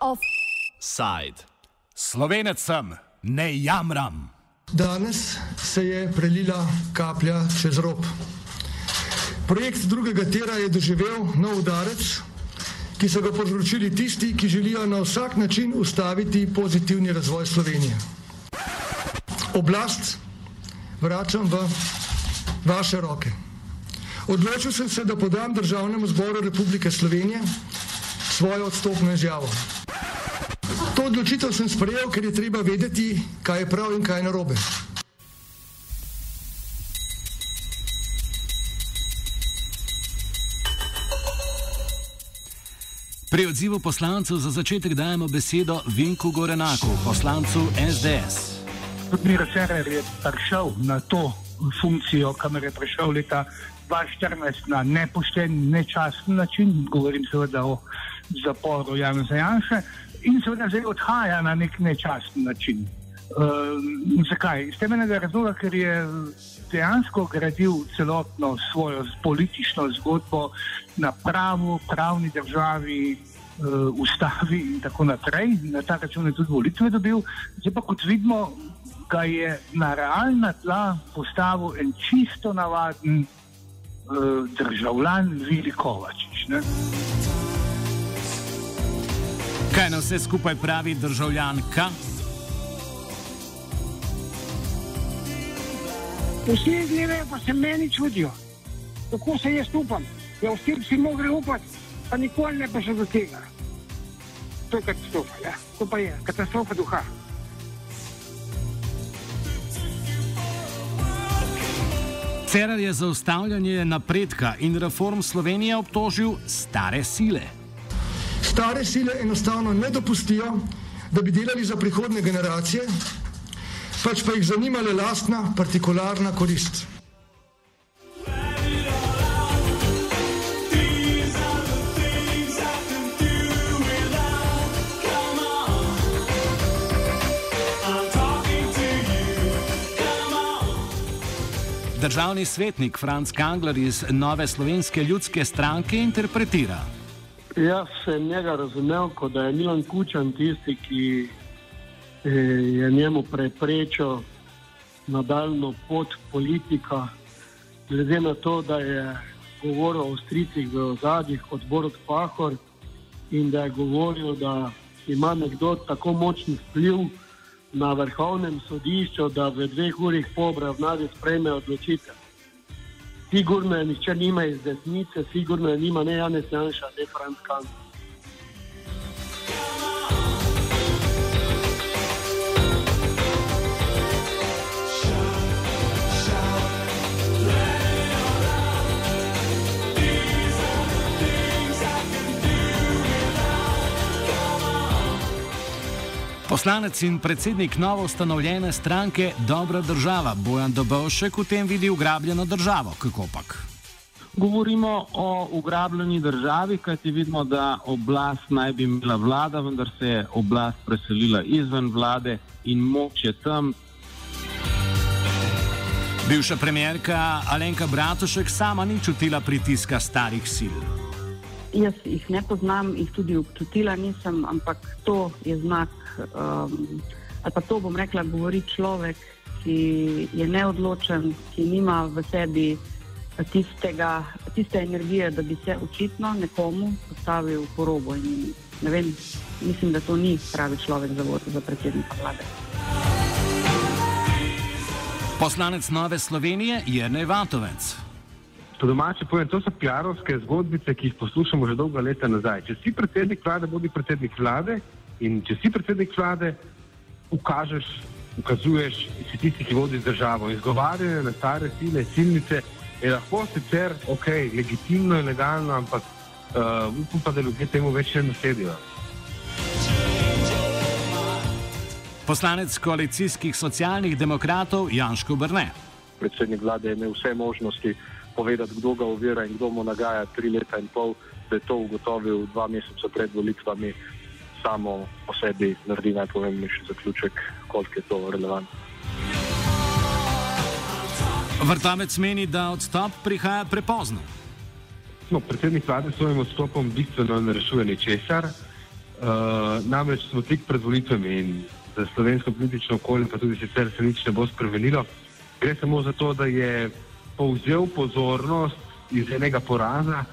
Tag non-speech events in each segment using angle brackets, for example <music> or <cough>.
Offside. Slovenec sem, ne jamram. Danes se je prelila kaplja čez rob. Projekt drugega tira je doživel nov udarec, ki so ga povzročili tisti, ki želijo na vsak način ustaviti pozitivni razvoj Slovenije. Oblast vračam v vaše roke. Odločil sem se, da podam državnemu zboru Republike Slovenije svojo odstopno izjavo. To odločitev sem sprejel, ker je treba vedeti, kaj je prav in kaj je narobe. Pri odzivu poslancev za začetek dajemo besedo Vinku Gorenaku, poslancu SDS. Tudi Miro Cerer je prišel na to funkcijo, kamor je prišel leta 2014 na nepošten, nečasten način, govorim seveda o zaporu Jana Zajanša, in seveda zdaj odhaja na nek nečasten način. Uh, zakaj? Iz temeljnega razloga, ker je dejansko gradil celotno svojo politično zgodbo na pravu, pravni državi, uh, ustavi in tako naprej. Na ta račun je tudi volitve dobil. Zdaj pa kot vidimo, ga je na realna tla postavil en čisto navaden uh, državljan Vili Kovačič. Ne? Kaj na vse skupaj pravi državljanka? Vsi gledajo, pa se meni čudijo. Tako se jaz upam. Ja, vsi bi si mogli upati, pa nikoli ne bi šel do tega. To je katastrofa, ja. To pa je katastrofa duha. Cerar je za ustavljanje napredka in reform Slovenije obtožil stare sile. Stare sile enostavno ne dopustijo, da bi delali za prihodne generacije, pač pa jih zanimala lastna, partikularna korist. Državni svetnik Franz Kangler iz Nove slovenske ljudske stranke interpretira. Jaz sem njega razumel, kot da je Milan Kučan tisti, ki eh, je njemu preprečil nadaljno pot politika, glede na to, da je govoril o stricih v ozadjih od Borod Pahor in da je govoril, da ima nekdo tako močni vpliv na vrhovnem sodišču, da v dveh urih po obravnavi sprejme odločitev. Sigurno je nihče nima iz desnice, sigurno je nima ne Janez Janša, ne Franz Kant. Poslanec in predsednik novo ustanovljene stranke Dobra država Bojan Dobovšek v tem vidi ugrabljeno državo. Kako pak? Govorimo o ugrabljeni državi, kajti vidimo, da oblast naj bi imela vlada, vendar se je oblast preselila izven vlade in moč je tam. Bivša premjerka Alenka Bratušek sama ni čutila pritiska starih sil. Jaz jih ne poznam, jih tudi občutila nisem, ampak to je znak, um, ali pa to bom rekla, govori človek, ki je neodločen, ki nima v sebi tistega, tiste energije, da bi se očitno nekomu postavil po robu. In, vem, mislim, da to ni pravi človek za, za predsednika vlade. Poslanec Nove Slovenije je Nevatovec. Po domače povem, to so PR-ovske zgodbice, ki jih poslušamo že dolga leta nazaj. Če si predsednik vlade, bodi predsednik vlade in če si predsednik vlade, ukažeš, ukazuješ, si tisti, ki vodi državo. Izgovarjanje na stare sile, silnice je lahko sicer ok, legitimno in legalno, ampak uh, upam pa, da ljudje temu več ne nasledijo. Poslanec koalicijskih socialnih demokratov Janško Brne. Predsednik vlade je imel vse možnosti povedati, kdo ga ovira in kdo mu nagaja tri leta in pol, da je to ugotovil dva meseca pred volitvami, samo po sebi naredi najpomembnejši zaključek, koliko je to relevantno. Vrtamec meni, da odstop prihaja prepozno. No, predsednik vlade s svojim odstopom bistveno ne rešuje ničesar. Uh, namreč smo tik pred volitvami in za slovensko politično okolje, pa tudi sicer se nič ne bo spremenilo. Gre samo za to, da je povzel pozornost iz enega poraza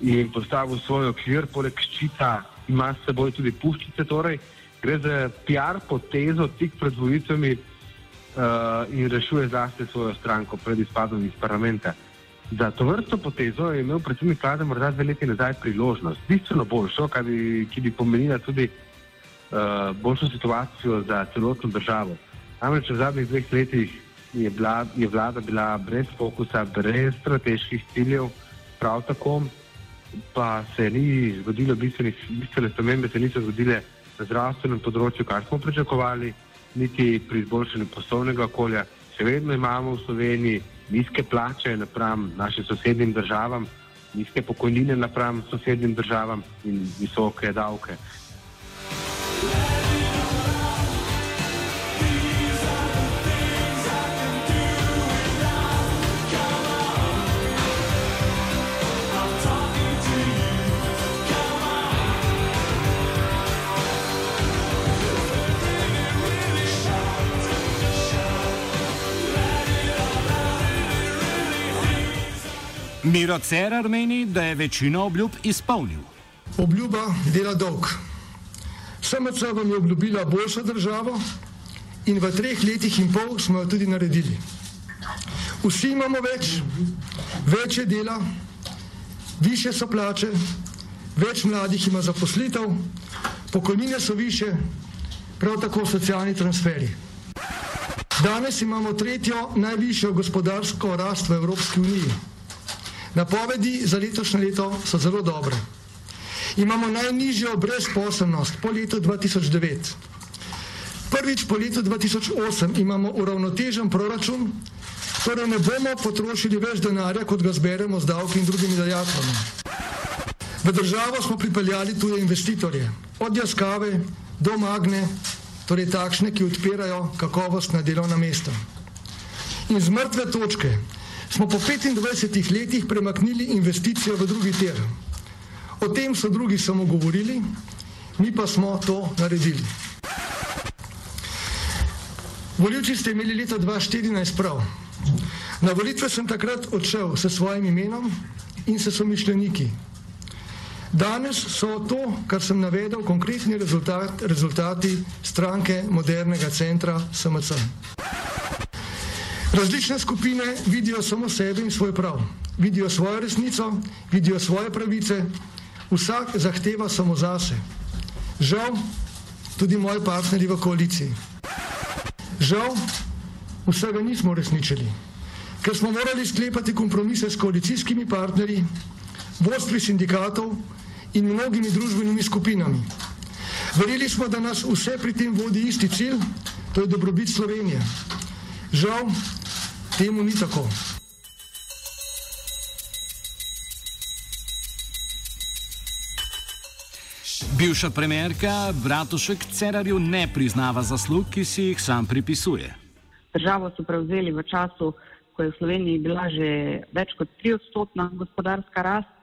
in postavil svoj okvir, poleg ščita ima s seboj tudi puščice. Torej, gre za PR potezo tik pred volitvami uh, in rešuje zase svojo stranko pred izpadom iz parlamenta. Za to vrsto potezo je imel predsednik vlade morda dve leti nazaj priložnost, bistveno boljšo, bi, ki bi pomenila tudi uh, boljšo situacijo za celotno državo. Namreč v zadnjih dveh letih je, bila, je vlada bila brez fokusa, brez strateških ciljev, prav tako pa se ni zgodilo bistvene spremembe, se niso zgodile na zdravstvenem področju, kar smo pričakovali, niti pri izboljšanju poslovnega okolja. Še vedno imamo v Sloveniji nizke plače napram našim sosednjim državam, nizke pokojnine napram sosednjim državam in visoke davke. Miro Cerar meni, da je večino obljub izpolnil. Obljuba dela dolg. SMC vam je obljubila boljšo državo in v treh letih in pol smo jo tudi naredili. Vsi imamo več, več je dela, više so plače, več mladih ima zaposlitev, pokojnine so više, prav tako socialni transferi. Danes imamo tretjo najvišjo gospodarsko rast v Evropski uniji. Napovedi za letošnje leto so zelo dobre. Imamo najnižjo brezposobnost po letu 2009. Prvič po letu 2008 imamo uravnotežen proračun, torej ne bomo potrošili več denarja, kot ga zberemo z davki in drugimi dajatvami. V državo smo pripeljali tuje investitorje, od jaskave do magne, torej takšne, ki odpirajo kakovostna delovna mesta. In z mrtve točke smo po 25 letih premaknili investicijo v drugi tir. O tem so drugi samo govorili, mi pa smo to naredili. Voljivci ste imeli leta 2014 prav. Na volitve sem takrat odšel s svojim imenom in se somišljeniki. Danes so to, kar sem navedel, konkretni rezultat, rezultati stranke modernega centra SMC. Različne skupine vidijo samo sebe in svoj prav, vidijo svojo resnico, vidijo svoje pravice, vsak zahteva samo zase. Žal, tudi moji partnerji v koaliciji. Žal, vsega nismo uresničili, ker smo morali sklepati kompromise s koalicijskimi partnerji, vodstvi sindikatov in mnogimi družbenimi skupinami. Verjeli smo, da nas vse pri tem vodi isti cilj, to je dobrobit Slovenije. Žal, temu ni tako. Bivša premjerka Bratušek Cerarju ne priznava zaslug, ki si jih sam pripisuje. Državo so prevzeli v času, ko je v Sloveniji bila že več kot 3-odstotna gospodarska rast,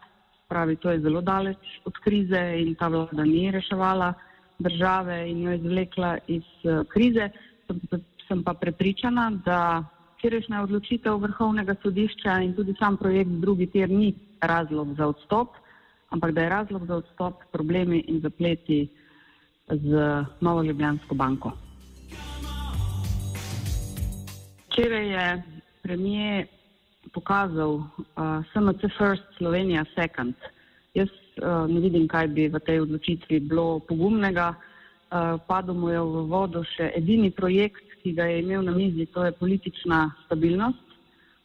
pravi, to je zelo daleč od krize in ta vlada ni reševala države in jo izvlekla iz uh, krize. Sem, sem pa prepričana, da včerajšnja odločitev vrhovnega sodišča in tudi sam projekt drugi tir ni razlog za odstop, ampak da je razlog za odstop problemi in zapleti z Novo Ljubljansko banko. Včeraj je premijer pokazal uh, SMC First, Slovenija Second. Jaz uh, ne vidim, kaj bi v tej odločitvi bilo pogumnega. Uh, padel mu je v vodo še edini projekt, ki ga je imel na mizi, to je politična stabilnost.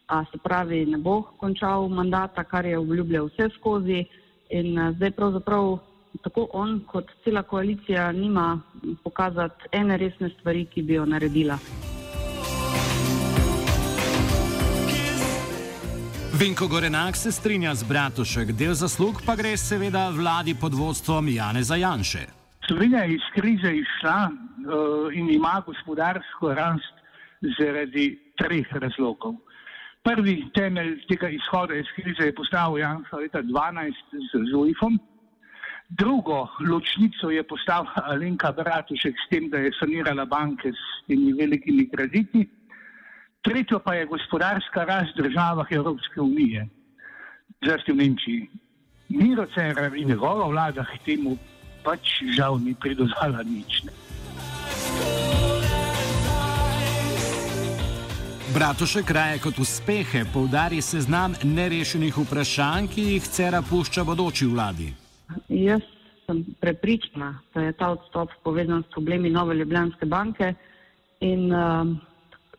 A se pravi, ne bo končal mandata, kar je obljubljal vse skozi. In zdaj pravzaprav tako on kot cela koalicija nima pokazati ene resne stvari, ki bi jo naredila. Vinko Gorenak se strinja z Bratušek, del zaslug pa gre seveda vladi pod vodstvom Janeza Janše. Slovenija je iz krize išla uh, in ima gospodarsko rast zaradi treh razlogov. Prvi temelj tega izhoda iz krize je postavil Janša leta 2012 z ZUIF-om. Drugo ločnico je postavila Alenka Bratušek s tem, da je sanirala banke s temi velikimi krediti. Tretjo pa je gospodarska rast v državah Evropske unije, zlasti v Nemčiji. Miro Cerar in njegova vlada k temu pač žal ni pridodala nič. Ne. Bratušek raje kot uspehe poudari seznam nerešenih vprašanj, ki jih Cera pušča bodoči vladi. Jaz sem prepričana, da je ta odstop povezan s problemi Nove Ljubljanske banke in um,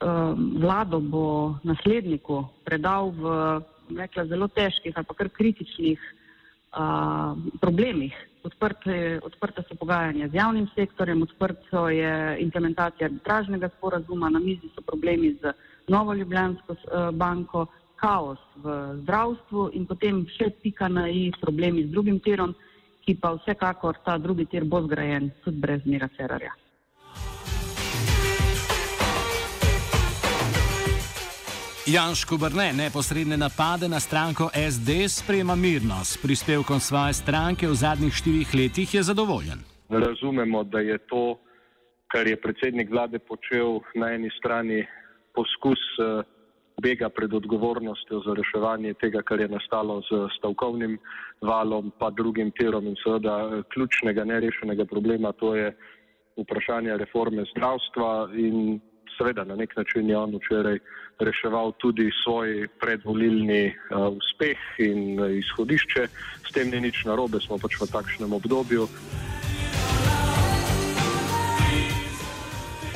um, vlado bo nasledniku predal v rekla, zelo težkih ali pa kar kritičnih uh, problemih. Odprte, odprte so pogajanja z javnim sektorjem, odprto je implementacija arbitražnega sporazuma, na mizi so problemi z Novo Ljubljansko uh, banko, kaos v zdravstvu in potem še pika na i problemi z drugim tirom, ki pa vsekakor ta drugi tir bo zgrajen tudi brez Mira Cerarja. Janško Brne neposredne napade na stranko SD sprejema mirno. S prispevkom svoje stranke v zadnjih štirih letih je zadovoljen. Razumemo, da je to, kar je predsednik vlade počel na eni strani poskus uh, bega pred odgovornostjo za reševanje tega, kar je nastalo z stavkovnim valom, pa drugim tirom in seveda eh, ključnega nerešenega problema, to je vprašanje reforme zdravstva in seveda na nek način je on včeraj reševal tudi svoj predvolilni uh, uspeh in uh, izhodišče. S tem ni nič narobe, smo pač v takšnem obdobju.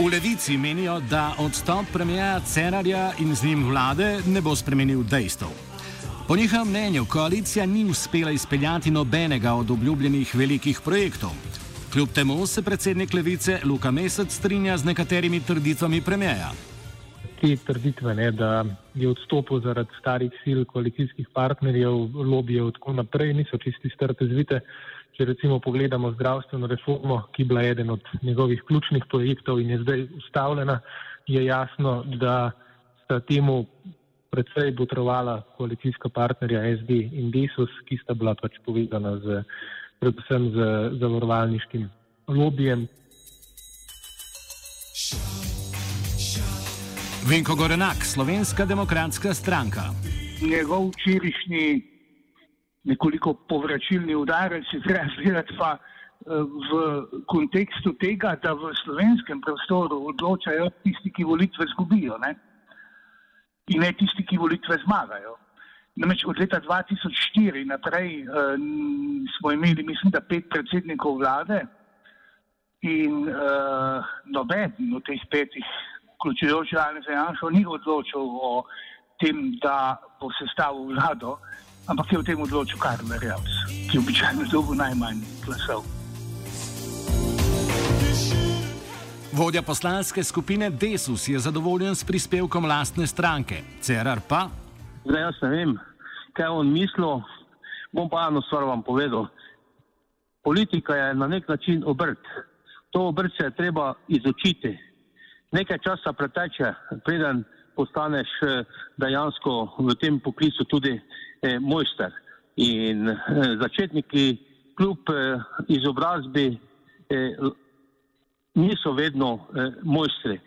V levici menijo, da odstop premijeja Cerarja in z njim vlade ne bo spremenil dejstev. Po njihovem mnenju koalicija ni uspela izpeljati nobenega od obljubljenih velikih projektov. Kljub temu se predsednik levice Luka Mesec strinja z nekaterimi trditvami premijeja. Te trditve, ne, da je odstopil zaradi starih sil koalicijskih partnerjev, lobijev in tako naprej, niso čisti strte zvite. Če recimo pogledamo zdravstveno reformo, ki je bila eden od njegovih ključnih projektov in je zdaj ustavljena, je jasno, da sta temu predvsej potrovala koalicijska partnerja SD in Desus, ki sta bila pač povezana z, predvsem z zavarovalniškim lobijem. Vinko Gorenak, Slovenska demokratska stranka. Njegov včerajšnji nekoliko povračilni udarec je treba gledati pa eh, v kontekstu tega, da v slovenskem prostoru odločajo tisti, ki volitve zgubijo ne? in ne tisti, ki volitve zmagajo. Namreč od leta 2004 naprej uh, smo imeli, mislim, da pet predsednikov vlade in uh, noben od teh petih, vključujoč Janeza Janša, ni odločil o tem, da bo sestavil vlado, ampak je o tem odločil Karl Rejavs, ki je običajno dobil najmanj glasov. Vodja poslanske skupine Desus je zadovoljen s prispevkom lastne stranke, Cerar pa. Zdaj, jaz ne vem, kaj on mislil. Bom pa eno stvar vam povedal. Politika je na nek način obrt. To obrt se je treba izučiti. Nekaj časa preteče, preden postaneš eh, dejansko v tem poklicu tudi eh, mojster. In eh, začetniki kljub eh, izobrazbi eh, niso vedno eh, mojstri.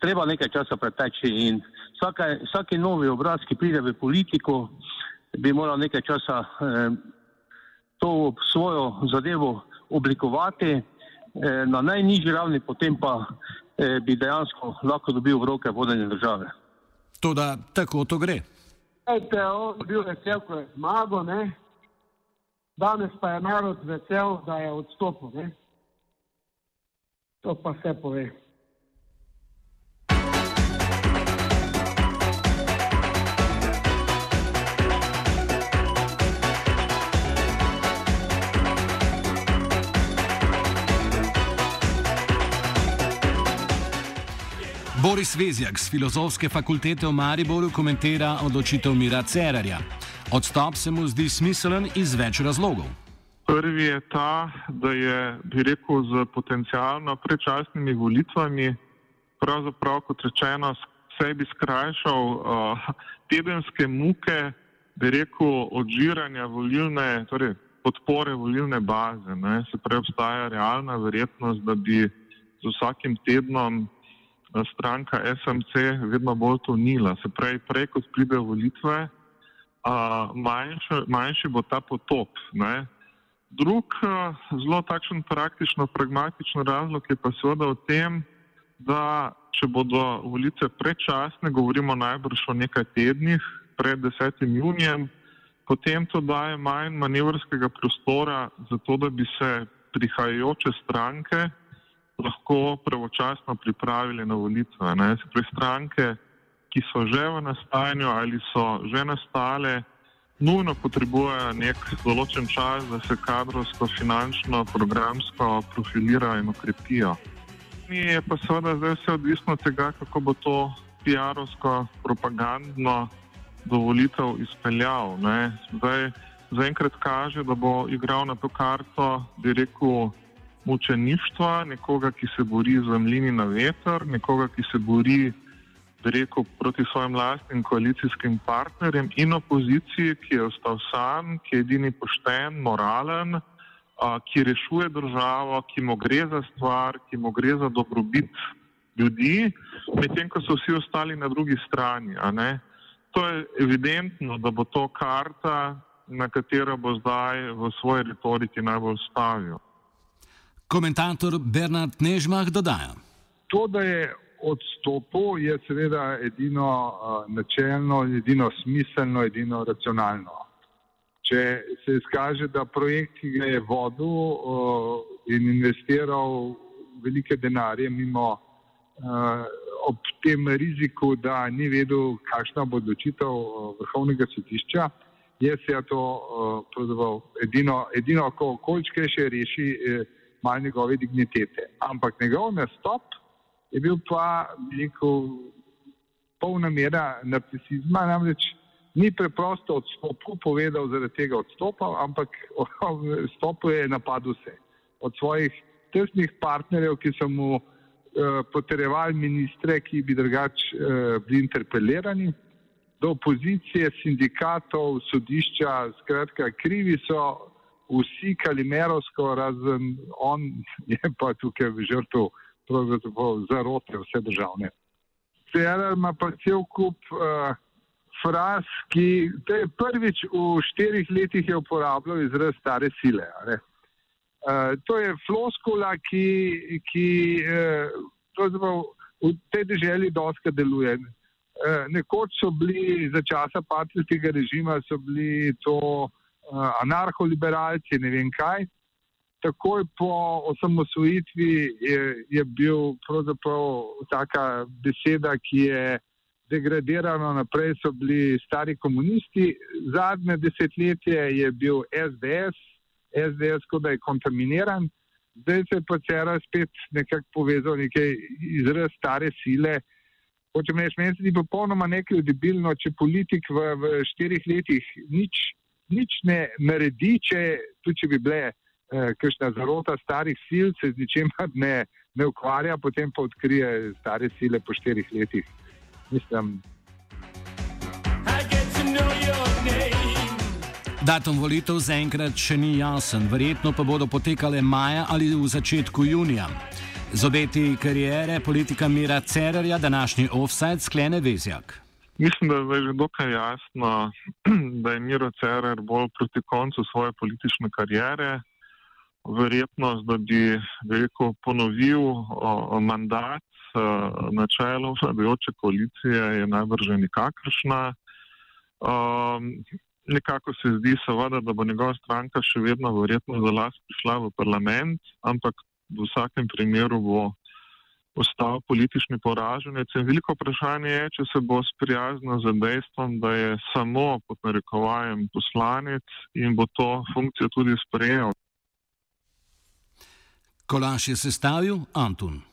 Treba nekaj časa preteči in vsaka, vsaki novi obraz, ki pride v politiko, bi moral nekaj časa eh, to svojo zadevo oblikovati eh, na najnižji ravni, potem pa eh, bi dejansko lahko dobil v roke vodenje države. To, da tako to gre. Ejte, on je bil vesel, ko je zmagal, ne? danes pa je narod vesel, da je odstopil. Ne? To pa vse pove. Boris Vezjak z Filozofske fakultete v Mariboru komentira odločitev Mira Cerarja. Odstop se mu zdi smiselen iz več razlogov. Prvi je ta, da je, bi rekel, z potencijalno predčasnimi volitvami, pravzaprav kot rečeno, sebi skrajšal uh, tedenske muke, bi rekel, odžiranja volilne, torej podpore volilne baze. Ne. Se pravi, obstaja realna verjetnost, da bi z vsakim tednom stranka SMC vedno bolj tonila. Se pravi, prej kot pridejo volitve, uh, manjši, manjši bo ta potop. Ne. Drug zelo takšen praktično pragmatičen razlog je pa seveda v tem, da če bodo volitve predčasne, govorimo najbrž o nekaj tednih pred 10. junijem, potem to daje manj manevrskega prostora za to, da bi se prihajajoče stranke lahko pravočasno pripravili na volitve. Ne. Se pri stranke, ki so že v nastajanju ali so že nastale, nujno potrebujejo nek določen čas, da se kadrovsko, finančno, programsko profilirajo in okrepijo. Je pa seveda zdaj vse odvisno od tega, kako bo to PR-ovsko, propagandno dovolitev izpeljal. Zdaj, zaenkrat kaže, da bo igral na to karto, bi rekel, mučeništva, nekoga, ki se bori z mlini na veter, nekoga, ki se bori rekel, proti svojim lastnim koalicijskim partnerjem in opoziciji, ki je ostal sam, ki je edini pošten, moralen, a, ki rešuje državo, ki mu gre za stvar, ki mu gre za dobrobit ljudi, medtem ko so vsi ostali na drugi strani. To je evidentno, da bo to karta, na katero bo zdaj v svoji retoriki najbolj stavil. Komentator Bernard Nežmah dodaja. To, da je odstopil, je seveda edino načelno, edino smiselno, edino racionalno. Če se izkaže, da projekt, ki ga je vodil in investiral velike denarje mimo ob tem riziku, da ni vedel, kakšna bo odločitev vrhovnega sodišča, je se to uh, edino, edino, ko količke še reši. Malo njegove dignitete. Ampak njegov nastop je bil pa veliko polna mera narcisizma, namreč ni preprosto odstopil, povedal zaradi tega odstopa, ampak odstopil je napadel vse. Od svojih tesnih partnerjev, ki so mu uh, potrjevali ministre, ki bi drugače uh, bili interpelirani, do opozicije, sindikatov, sodišča, skratka, krivi so vsi kalimerovsko, razen on je pa tukaj v žrtvu zarote vse državne. Cerar ima pa cel kup uh, fraz, ki je prvič v štirih letih je uporabljal izraz stare sile. Uh, to je floskula, ki, ki uh, v tej državi doska deluje. Uh, nekoč so bili za časa patrijskega režima, so bili to uh, uh, anarcho-liberalci, ne vem kaj. Takoj po osamosvojitvi je, je bil pravzaprav taka beseda, ki je degradirana naprej, so bili stari komunisti. Zadnje desetletje je bil SDS, SDS, kot da je kontaminiran. Zdaj se je pa cera spet nekako povezal nekaj izraz stare sile. Hočem reči, meni se zdi popolnoma nekredibilno, če politik v, v štirih letih nič nič ne naredi, če, tudi če bi bile eh, kakšna zarota starih sil, se z ničemer ne, ne ukvarja, potem pa odkrije stare sile po štirih letih. Mislim. Datum volitev zaenkrat še ni jasen, verjetno pa bodo potekale maja ali v začetku junija. Z obeti karijere politika Mira Cererja današnji offside sklene Vezjak. Mislim, da je že dokaj jasno, <clears throat> da je Miro Cerer bolj proti koncu svoje politične karijere. Verjetnost, da bi rekel, ponovil o, o mandat na čelu vladajoče koalicije, je najbrž nikakršna. Um, nekako se zdi, seveda, da bo njegova stranka še vedno verjetno za las prišla v parlament, ampak v vsakem primeru bo postal politični poraženec. In veliko vprašanje je, če se bo sprijaznil z dejstvom, da je samo pod narekovajem poslanec in bo to funkcijo tudi sprejel. Kolaš je sestavil Antun.